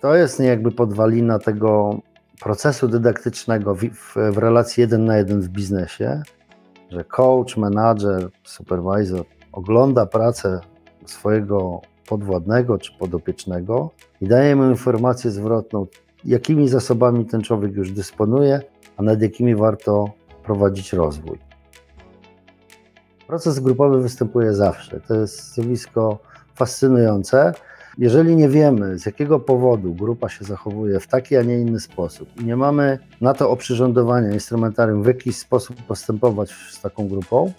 To jest jakby podwalina tego procesu dydaktycznego w, w, w relacji jeden na jeden w biznesie, że coach, manager, supervisor ogląda pracę swojego podwładnego czy podopiecznego i daje mu informację zwrotną, jakimi zasobami ten człowiek już dysponuje, a nad jakimi warto prowadzić rozwój. Proces grupowy występuje zawsze. To jest zjawisko fascynujące. Jeżeli nie wiemy, z jakiego powodu grupa się zachowuje w taki, a nie inny sposób i nie mamy na to oprzyrządowania instrumentarium, w jaki sposób postępować z taką grupą,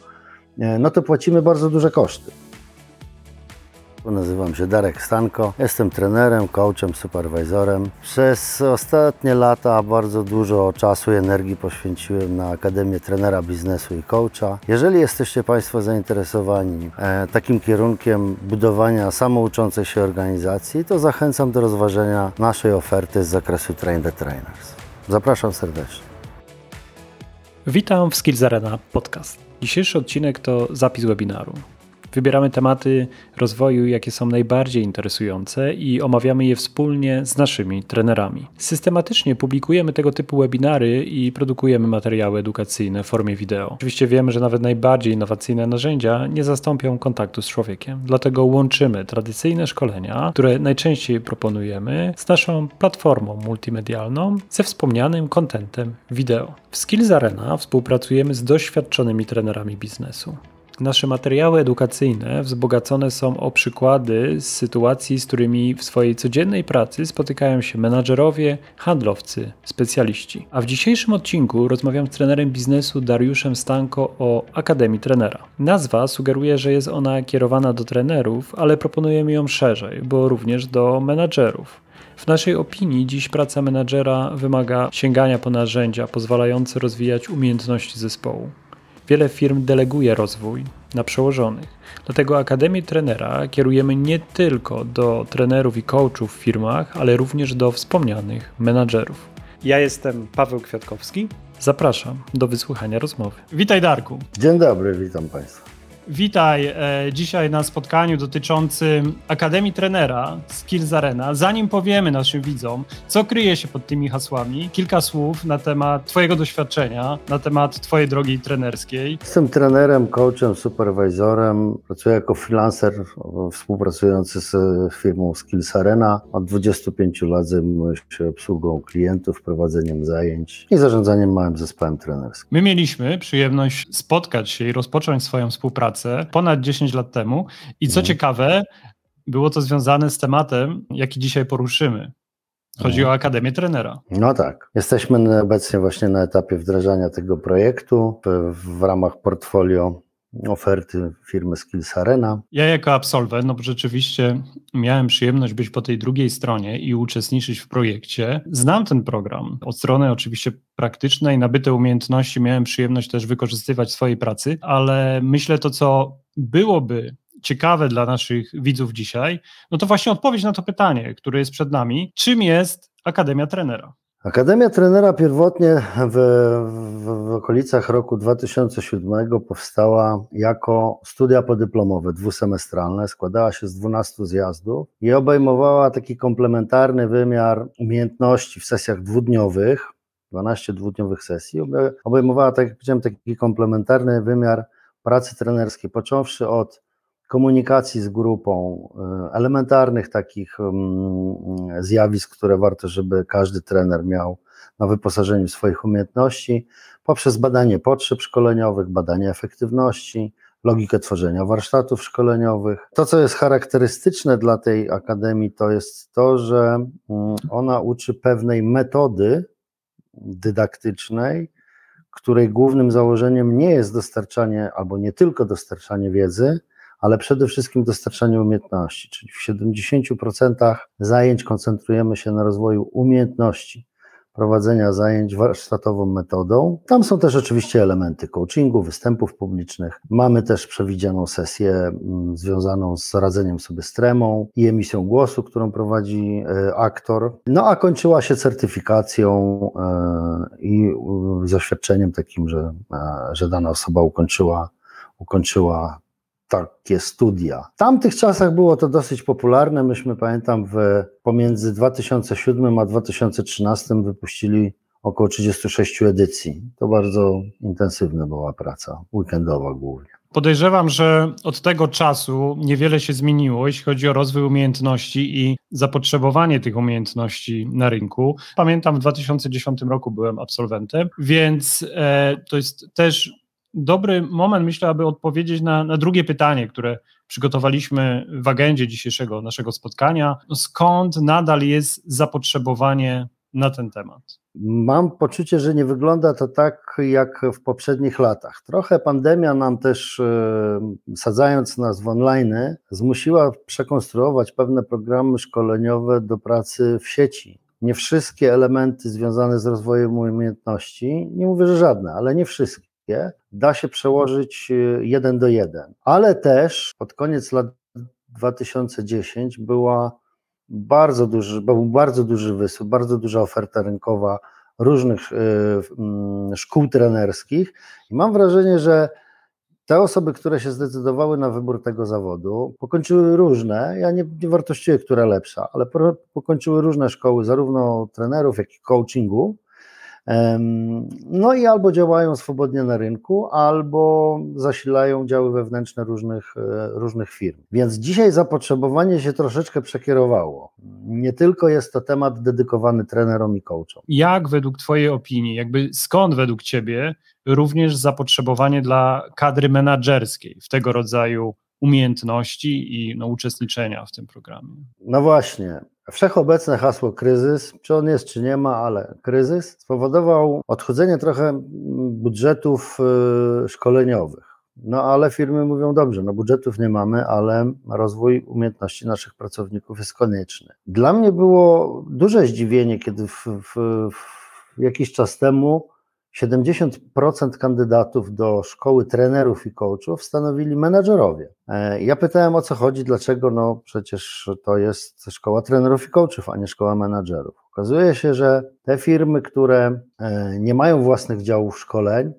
e, no to płacimy bardzo duże koszty. Nazywam się Darek Stanko, jestem trenerem, coachem, superwizorem. Przez ostatnie lata bardzo dużo czasu i energii poświęciłem na Akademię Trenera Biznesu i Coacha. Jeżeli jesteście Państwo zainteresowani e, takim kierunkiem budowania samouczącej się organizacji, to zachęcam do rozważenia naszej oferty z zakresu Train the Trainers. Zapraszam serdecznie. Witam w Skills Arena Podcast. Dzisiejszy odcinek to zapis webinaru. Wybieramy tematy rozwoju, jakie są najbardziej interesujące i omawiamy je wspólnie z naszymi trenerami. Systematycznie publikujemy tego typu webinary i produkujemy materiały edukacyjne w formie wideo. Oczywiście wiemy, że nawet najbardziej innowacyjne narzędzia nie zastąpią kontaktu z człowiekiem, dlatego łączymy tradycyjne szkolenia, które najczęściej proponujemy, z naszą platformą multimedialną ze wspomnianym kontentem wideo. W Skills Arena współpracujemy z doświadczonymi trenerami biznesu. Nasze materiały edukacyjne wzbogacone są o przykłady z sytuacji, z którymi w swojej codziennej pracy spotykają się menadżerowie, handlowcy, specjaliści. A w dzisiejszym odcinku rozmawiam z trenerem biznesu Dariuszem Stanko o Akademii Trenera. Nazwa sugeruje, że jest ona kierowana do trenerów, ale proponujemy ją szerzej, bo również do menadżerów. W naszej opinii dziś praca menadżera wymaga sięgania po narzędzia pozwalające rozwijać umiejętności zespołu. Wiele firm deleguje rozwój na przełożonych. Dlatego Akademię Trenera kierujemy nie tylko do trenerów i coachów w firmach, ale również do wspomnianych menadżerów. Ja jestem Paweł Kwiatkowski. Zapraszam do wysłuchania rozmowy. Witaj Darku. Dzień dobry, witam Państwa. Witaj e, dzisiaj na spotkaniu dotyczącym Akademii Trenera Skills Arena. Zanim powiemy naszym widzom, co kryje się pod tymi hasłami, kilka słów na temat Twojego doświadczenia, na temat Twojej drogi trenerskiej. Jestem trenerem, coachem, superwizorem. Pracuję jako freelancer współpracujący z firmą Skills Arena. Od 25 lat zajmuję się obsługą klientów, prowadzeniem zajęć i zarządzaniem małym zespołem trenerskim. My mieliśmy przyjemność spotkać się i rozpocząć swoją współpracę pracę ponad 10 lat temu i co mhm. ciekawe, było to związane z tematem, jaki dzisiaj poruszymy. Chodzi mhm. o Akademię Trenera. No tak. Jesteśmy obecnie właśnie na etapie wdrażania tego projektu w, w ramach portfolio oferty firmy Skills Arena. Ja jako absolwent, no rzeczywiście miałem przyjemność być po tej drugiej stronie i uczestniczyć w projekcie. Znam ten program. Od strony oczywiście praktycznej, nabyte umiejętności miałem przyjemność też wykorzystywać w swojej pracy, ale myślę to, co byłoby ciekawe dla naszych widzów dzisiaj, no to właśnie odpowiedź na to pytanie, które jest przed nami. Czym jest Akademia Trenera? Akademia Trenera pierwotnie w, w, w, okolicach roku 2007 powstała jako studia podyplomowe dwusemestralne, składała się z 12 zjazdów i obejmowała taki komplementarny wymiar umiejętności w sesjach dwudniowych, 12 dwudniowych sesji, obejmowała, tak jak powiedziałem, taki komplementarny wymiar pracy trenerskiej, począwszy od komunikacji z grupą, e, elementarnych takich mm, zjawisk, które warto, żeby każdy trener miał na wyposażeniu swoich umiejętności, poprzez badanie potrzeb szkoleniowych, badanie efektywności, logikę tworzenia warsztatów szkoleniowych. To, co jest charakterystyczne dla tej akademii, to jest to, że mm, ona uczy pewnej metody dydaktycznej, której głównym założeniem nie jest dostarczanie albo nie tylko dostarczanie wiedzy, ale przede wszystkim dostarczanie umiejętności, czyli w 70% zajęć koncentrujemy się na rozwoju umiejętności prowadzenia zajęć warsztatową metodą. Tam są też oczywiście elementy coachingu, występów publicznych. Mamy też przewidzianą sesję mm, związaną z radzeniem sobie z tremą i emisją głosu, którą prowadzi e, aktor. No a kończyła się certyfikacją e, i zaświadczeniem takim, że, e, że dana osoba ukończyła, ukończyła takie studia. W tamtych czasach było to dosyć popularne. Myśmy, pamiętam, w, pomiędzy 2007 a 2013 wypuścili około 36 edycji. To bardzo intensywna była praca, weekendowa głównie. Podejrzewam, że od tego czasu niewiele się zmieniło, jeśli chodzi o rozwój umiejętności i zapotrzebowanie tych umiejętności na rynku. Pamiętam, w 2010 roku byłem absolwentem, więc e, to jest też dobry moment, myślę, aby odpowiedzieć na, na drugie pytanie, które przygotowaliśmy w agendzie dzisiejszego naszego spotkania. No skąd nadal jest zapotrzebowanie na ten temat? Mam poczucie, że nie wygląda to tak jak w poprzednich latach. Trochę pandemia nam też, e, sadzając nas w online, zmusiła przekonstruować pewne programy szkoleniowe do pracy w sieci. Nie wszystkie elementy związane z rozwojem umiejętności, nie mówię, że żadne, ale nie wszystkie, da się przełożyć e, jeden do jeden. Ale też pod koniec lat 2010 była bardzo duży, był bardzo duży wysyp, bardzo duża oferta rynkowa różnych y, mm, szkół trenerskich i mam wrażenie, że te osoby, które się zdecydowały na wybór tego zawodu, pokończyły różne, ja nie, nie wartościuję, która lepsza, ale pokończyły różne szkoły, zarówno trenerów, jak i coachingu, no i albo działają swobodnie na rynku, albo zasilają działy wewnętrzne różnych, e, różnych firm. Więc dzisiaj zapotrzebowanie się troszeczkę przekierowało. Nie tylko jest to temat dedykowany trenerom i coachom. Jak według Twojej opinii, jakby skąd według Ciebie również zapotrzebowanie dla kadry menedżerskiej w tego rodzaju umiejętności i no, uczestniczenia w tym programie? No właśnie. Wszechobecne hasło kryzys, czy on jest, czy nie ma, ale kryzys spowodował odchudzenie trochę budżetów y, szkoleniowych. No ale firmy mówią dobrze, no budżetów nie mamy, ale rozwój umiejętności naszych pracowników jest konieczny. Dla mnie było duże zdziwienie, kiedy w, w, w jakiś czas temu 70% kandydatów do szkoły trenerów i coachów stanowili menadżerowie. E, ja pytałem o co chodzi, dlaczego, no przecież to jest szkoła trenerów i coachów, a nie szkoła menadżerów. Okazuje się, że te firmy, które e, nie mają własnych działów szkoleń,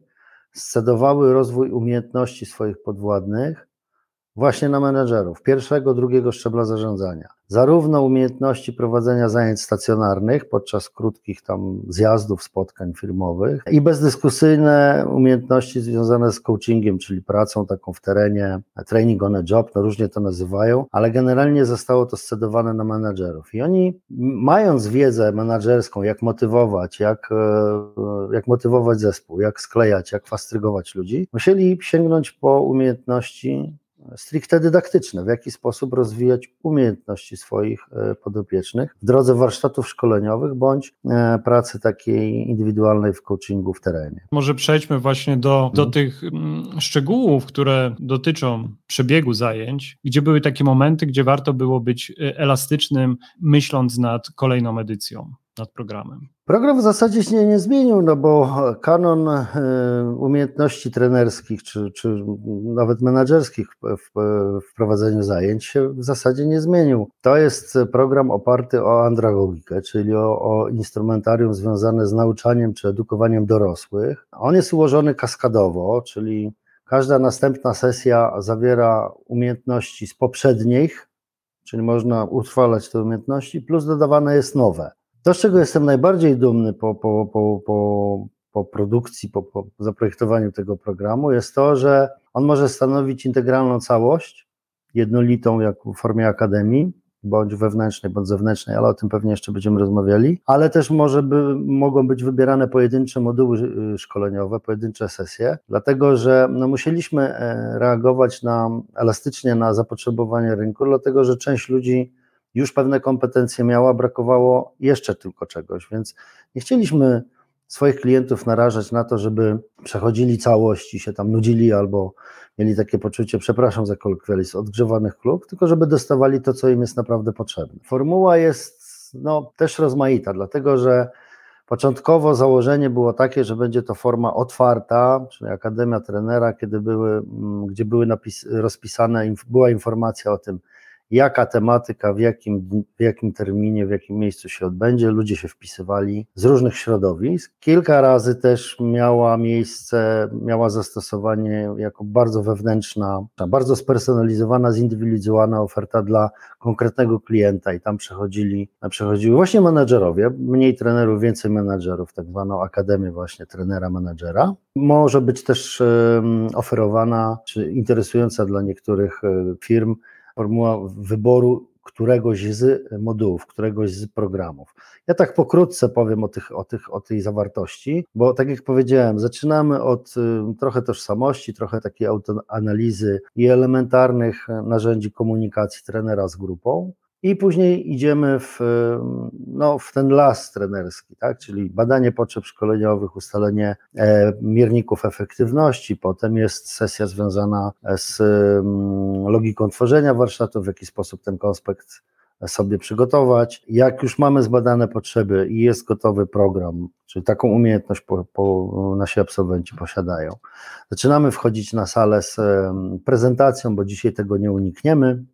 scedowały rozwój umiejętności swoich podwładnych właśnie na menedżerów pierwszego, drugiego szczebla zarządzania. Zarówno umiejętności prowadzenia zajęć stacjonarnych podczas krótkich tam zjazdów, spotkań firmowych i bezdyskusyjne umiejętności związane z coachingiem, czyli pracą taką w terenie, training on a job, no różnie to nazywają, ale generalnie zostało to scedowane na menedżerów. I oni mając wiedzę menedżerską, jak motywować, jak, e, jak motywować zespół, jak sklejać, jak fastrygować ludzi, musieli sięgnąć po umiejętności stricte dydaktyczne, w jaki sposób rozwijać umiejętności swoich e, podopiecznych w drodze warsztatów szkoleniowych bądź e, pracy takiej indywidualnej w coachingu w terenie. Może przejdźmy właśnie do, do mhm. tych mm, szczegółów, które dotyczą przebiegu zajęć, gdzie były takie momenty, gdzie warto było być e, elastycznym, myśląc nad kolejną edycją nad programem? Program w zasadzie się nie, zmienił, no bo kanon e, umiejętności trenerskich czy, czy nawet menedżerskich w, w prowadzeniu zajęć się w zasadzie nie zmienił. To jest program oparty o andragogikę, czyli o, o instrumentarium związane z nauczaniem czy edukowaniem dorosłych. On jest ułożony kaskadowo, czyli każda następna sesja zawiera umiejętności z poprzednich, czyli można utrwalać te umiejętności, plus dodawane jest nowe. To, z czego jestem najbardziej dumny po, po, po, po, po produkcji, po, po zaprojektowaniu tego programu, jest to, że on może stanowić integralną całość, jednolitą jak w formie akademii, bądź wewnętrznej, bądź zewnętrznej, ale o tym pewnie jeszcze będziemy rozmawiali, ale też może by, mogą być wybierane pojedyncze moduły y, szkoleniowe, pojedyncze sesje, dlatego że no, musieliśmy e, reagować na, elastycznie na zapotrzebowanie rynku, dlatego że część ludzi już pewne kompetencje miała, brakowało jeszcze tylko czegoś, więc nie chcieliśmy swoich klientów narażać na to, żeby przechodzili całość i się tam nudzili albo mieli takie poczucie, przepraszam za kolokwializm, odgrzewanych klub, tylko żeby dostawali to, co im jest naprawdę potrzebne. Formuła jest no, też rozmaita, dlatego że Początkowo założenie było takie, że będzie to forma otwarta, czyli Akademia Trenera, kiedy były, mm, gdzie były napis, rozpisane, była informacja o tym, jaka tematyka, w jakim, w jakim terminie, w jakim miejscu się odbędzie. Ludzie się wpisywali z różnych środowisk. Kilka razy też miała miejsce, miała zastosowanie jako bardzo wewnętrzna, bardzo spersonalizowana, zindywidualizowana oferta dla konkretnego klienta i tam przechodzili, przechodziły właśnie menedżerowie, mniej trenerów, więcej menedżerów, tak zwaną akademię właśnie trenera menedżera. Może być też oferowana, czy interesująca dla niektórych e, firm formuła wyboru któregoś z modułów, któregoś z programów. Ja tak pokrótce powiem o, tych, o, tych, o tej zawartości, bo tak jak powiedziałem, zaczynamy od y, trochę tożsamości, trochę takiej autoanalizy i elementarnych narzędzi komunikacji trenera z grupą. I później idziemy w, no, w ten las trenerski, tak? czyli badanie potrzeb szkoleniowych, ustalenie e, mierników efektywności, potem jest sesja związana z logiką tworzenia warsztatu, w jaki sposób ten konspekt sobie przygotować. Jak już mamy zbadane potrzeby i jest gotowy program, czyli taką umiejętność po, po, nasi absolwenci posiadają, zaczynamy wchodzić na salę z prezentacją, bo dzisiaj tego nie unikniemy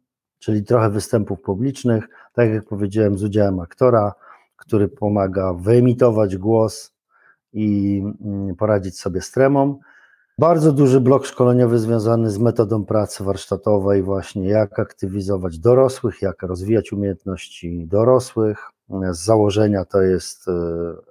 czyli trochę występów publicznych, tak jak powiedziałem, z udziałem aktora, który pomaga wyemitować głos i mm, poradzić sobie z tremą. Bardzo duży blok szkoleniowy związany z metodą pracy warsztatowej, właśnie jak aktywizować dorosłych, jak rozwijać umiejętności dorosłych. Z założenia to jest e,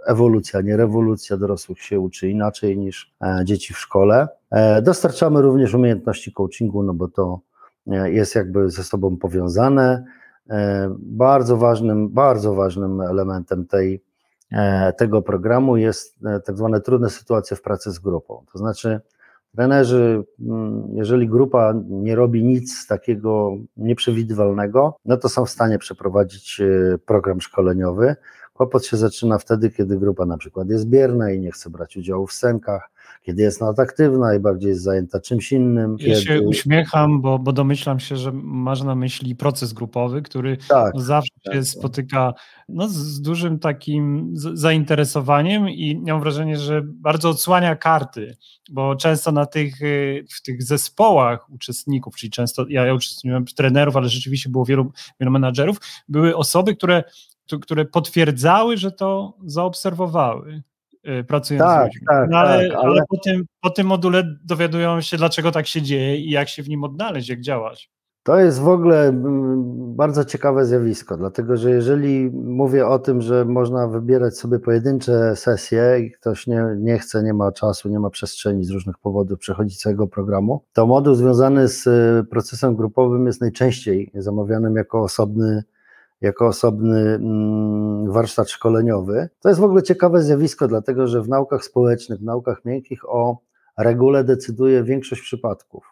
ewolucja, nie rewolucja. Dorosłych się uczy inaczej niż e, dzieci w szkole. E, dostarczamy również umiejętności coachingu, no bo to jest jakby ze sobą powiązane. E, bardzo ważnym, bardzo ważnym elementem tej, e, tego programu jest tak zwane trudne sytuacje w pracy z grupą. To znaczy, trenerzy, mm, jeżeli grupa nie robi nic takiego nieprzewidywalnego, no to są w stanie przeprowadzić program szkoleniowy. Kłopot się zaczyna wtedy, kiedy grupa na przykład jest bierna i nie chce brać udziału w scenkach, kiedy jest nadaktywna i bardziej jest zajęta czymś innym. Ja kiedy... się uśmiecham, bo, bo domyślam się, że masz na myśli proces grupowy, który tak, zawsze tak, się tak. spotyka no, z dużym takim zainteresowaniem i mam wrażenie, że bardzo odsłania karty, bo często na tych, y, w tych zespołach uczestników, czyli często ja, ja uczestniczyłem trenerów, ale rzeczywiście było wielu, wielu menadżerów, były osoby, które które potwierdzały, że to zaobserwowały. Y, pracując tak, z. Tak, no, ale, tak, ale... ale po, tym, po tym module dowiadują się, dlaczego tak się dzieje i jak się w nim odnaleźć, jak działać. To jest w ogóle bardzo ciekawe zjawisko, dlatego że jeżeli mówię o tym, że można wybierać sobie pojedyncze sesje i ktoś nie, nie chce, nie ma czasu, nie ma przestrzeni z różnych powodów przechodzić całego programu, to moduł związany z y, procesem grupowym jest najczęściej zamawianym jako osobny jako osobny mm, warsztat szkoleniowy. To jest w ogóle ciekawe zjawisko, dlatego że w naukach społecznych, w naukach miękkich o regule decyduje większość przypadków.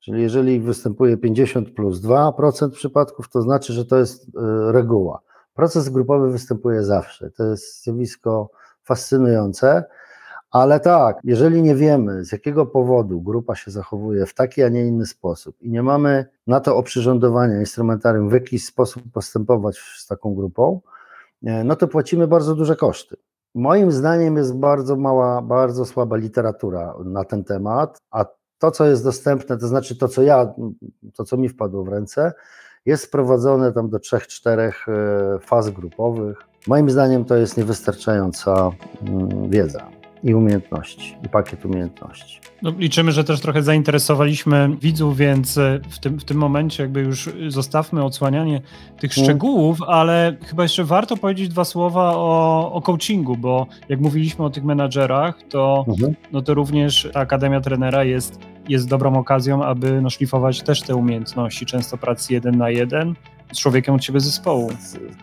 Czyli jeżeli występuje 50 plus 2% przypadków, to znaczy, że to jest e, reguła. Proces grupowy występuje zawsze. To jest zjawisko fascynujące. Ale tak, jeżeli nie wiemy, z jakiego powodu grupa się zachowuje w taki, a nie inny sposób i nie mamy na to oprzyrządowania, instrumentarium, w jaki sposób postępować z taką grupą, e, no to płacimy bardzo duże koszty. Moim zdaniem jest bardzo mała, bardzo słaba literatura na ten temat, a to, co jest dostępne, to znaczy to, co ja, to, co mi wpadło w ręce, jest sprowadzone tam do trzech, czterech e, faz grupowych. Moim zdaniem to jest niewystarczająca mm, wiedza i umiejętności, i pakiet umiejętności. No, liczymy, że też trochę zainteresowaliśmy widzów, więc e, w tym, w tym momencie jakby już zostawmy odsłanianie tych mm. szczegółów, ale chyba jeszcze warto powiedzieć dwa słowa o, o coachingu, bo jak mówiliśmy o tych menadżerach, to, mhm. no to również ta Akademia Trenera jest, jest dobrą okazją, aby no, szlifować też te umiejętności, często pracy jeden na jeden z człowiekiem od ciebie zespołu.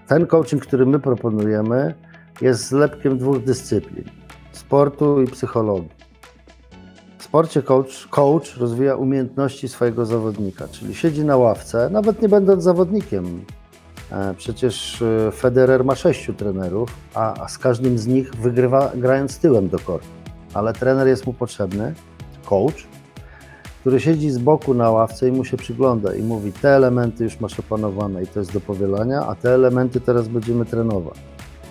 Ten coaching, który my proponujemy, jest zlepkiem dwóch dyscyplin sportu i psychologii. W sporcie coach, coach rozwija umiejętności swojego zawodnika, czyli siedzi na ławce, nawet nie będąc zawodnikiem. E, przecież e, Federer ma sześciu trenerów, a, a z każdym z nich wygrywa grając tyłem do kortu. Ale trener jest mu potrzebny, coach, który siedzi z boku na ławce i mu się przygląda i mówi: Te elementy już masz opanowane i to jest do powielania, a te elementy teraz będziemy trenować.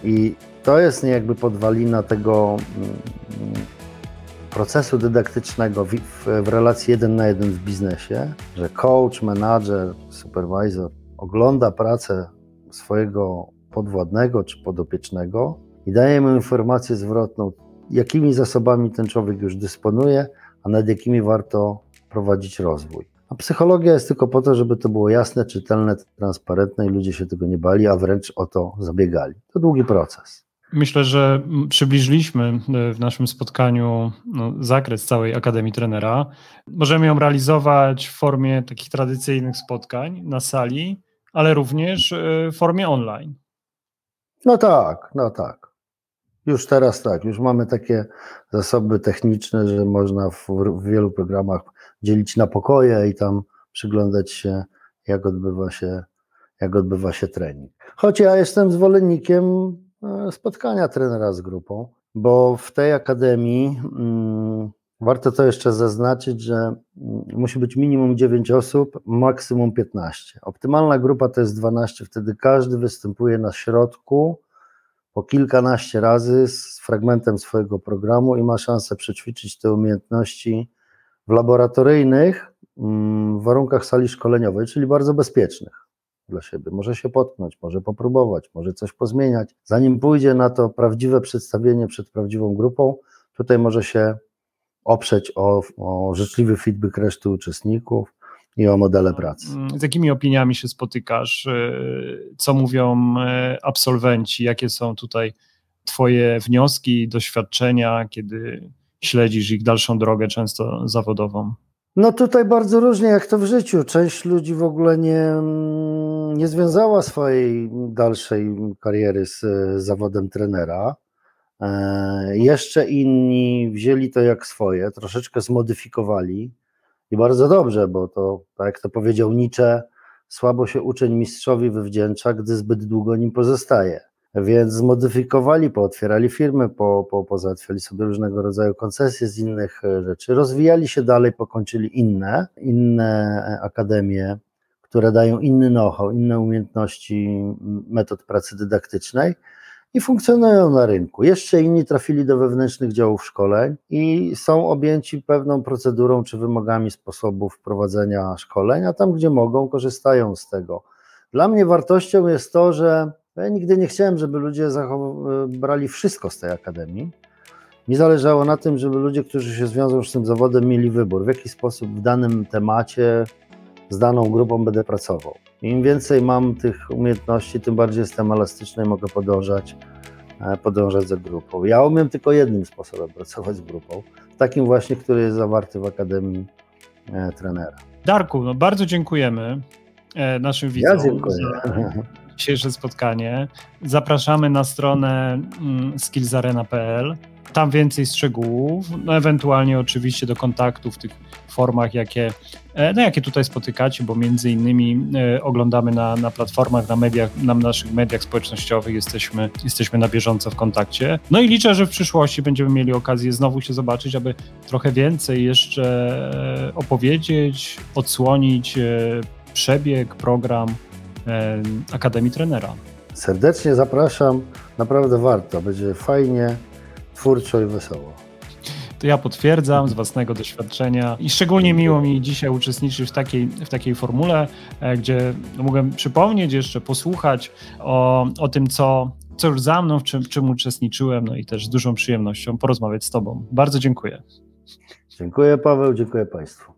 I to jest jakby podwalina tego, procesu dydaktycznego w, w, w relacji jeden na jeden w biznesie, że coach, manager, supervisor ogląda pracę swojego podwładnego czy podopiecznego i daje mu informację zwrotną, jakimi zasobami ten człowiek już dysponuje, a nad jakimi warto prowadzić rozwój. A psychologia jest tylko po to, żeby to było jasne, czytelne, transparentne i ludzie się tego nie bali, a wręcz o to zabiegali. To długi proces. Myślę, że przybliżyliśmy e, w naszym spotkaniu no, zakres całej Akademii Trenera. Możemy ją realizować w formie takich tradycyjnych spotkań na sali, ale również e, w formie online. No tak, no tak. Już teraz tak, już mamy takie zasoby techniczne, że można w, w wielu programach dzielić na pokoje i tam przyglądać się, jak odbywa się, jak odbywa się trening. Choć ja jestem zwolennikiem spotkania trenera z grupą, bo w tej akademii mm, warto to jeszcze zaznaczyć, że mm, musi być minimum 9 osób, maksimum 15. Optymalna grupa to jest 12, wtedy każdy występuje na środku po kilkanaście razy z fragmentem swojego programu i ma szansę przećwiczyć te umiejętności w laboratoryjnych mm, warunkach sali szkoleniowej, czyli bardzo bezpiecznych dla siebie. Może się potknąć, może popróbować, może coś pozmieniać. Zanim pójdzie na to prawdziwe przedstawienie przed prawdziwą grupą, tutaj może się oprzeć o, o życzliwy feedback reszty uczestników i o modele pracy. Z jakimi opiniami się spotykasz? Co mówią e, absolwenci? Jakie są tutaj Twoje wnioski, doświadczenia, kiedy śledzisz ich dalszą drogę, często zawodową? No tutaj bardzo różnie, jak to w życiu. Część ludzi w ogóle nie, nie związała swojej dalszej kariery z zawodem trenera. E, jeszcze inni wzięli to jak swoje, troszeczkę zmodyfikowali i bardzo dobrze, bo to, tak jak to powiedział Nietzsche, słabo się uczeń mistrzowi wywdzięcza, gdy zbyt długo nim pozostaje. Więc zmodyfikowali, pootwierali firmy, po, po, pozałatwiali sobie różnego rodzaju koncesje z innych e, rzeczy, rozwijali się dalej, pokończyli inne, inne akademie, które dają inny know-how, inne umiejętności metod pracy dydaktycznej i funkcjonują na rynku. Jeszcze inni trafili do wewnętrznych działów szkoleń i są objęci pewną procedurą czy wymogami sposobów prowadzenia szkoleń, a tam, gdzie mogą, korzystają z tego. Dla mnie wartością jest to, że ja nigdy nie chciałem, żeby ludzie brali wszystko z tej akademii. Mi zależało na tym, żeby ludzie, którzy się zwiążą z tym zawodem, mieli wybór, w jaki sposób w danym temacie z daną grupą będę pracował. Im więcej mam tych umiejętności, tym bardziej jestem elastyczny i mogę podążać, e, podążać za grupą. Ja umiem tylko jednym sposobem pracować z grupą, takim właśnie, który jest zawarty w Akademii e, Trenera. Darku, no bardzo dziękujemy e, naszym widzom. Ja dziękuję. Dzisiejsze spotkanie. Zapraszamy na stronę mm, skillsarena.pl tam więcej szczegółów, no ewentualnie oczywiście do kontaktu w tych formach, jakie, e, no jakie tutaj spotykacie, bo między innymi e, oglądamy na, na platformach, na mediach, na naszych mediach społecznościowych, jesteśmy, jesteśmy na bieżąco w kontakcie. No i liczę, że w przyszłości będziemy mieli okazję znowu się zobaczyć, aby trochę więcej jeszcze e, opowiedzieć, odsłonić przebieg, program Akademii Trenera. Serdecznie zapraszam, naprawdę warto, będzie fajnie twórczo i wesoło. To ja potwierdzam z własnego doświadczenia i szczególnie miło mi dzisiaj uczestniczyć w takiej, w takiej formule, e, gdzie mogę przypomnieć jeszcze, posłuchać o, o tym, co, co już za mną, w czym, w czym uczestniczyłem, no i też z dużą przyjemnością porozmawiać z Tobą. Bardzo dziękuję. Dziękuję Paweł, dziękuję Państwu.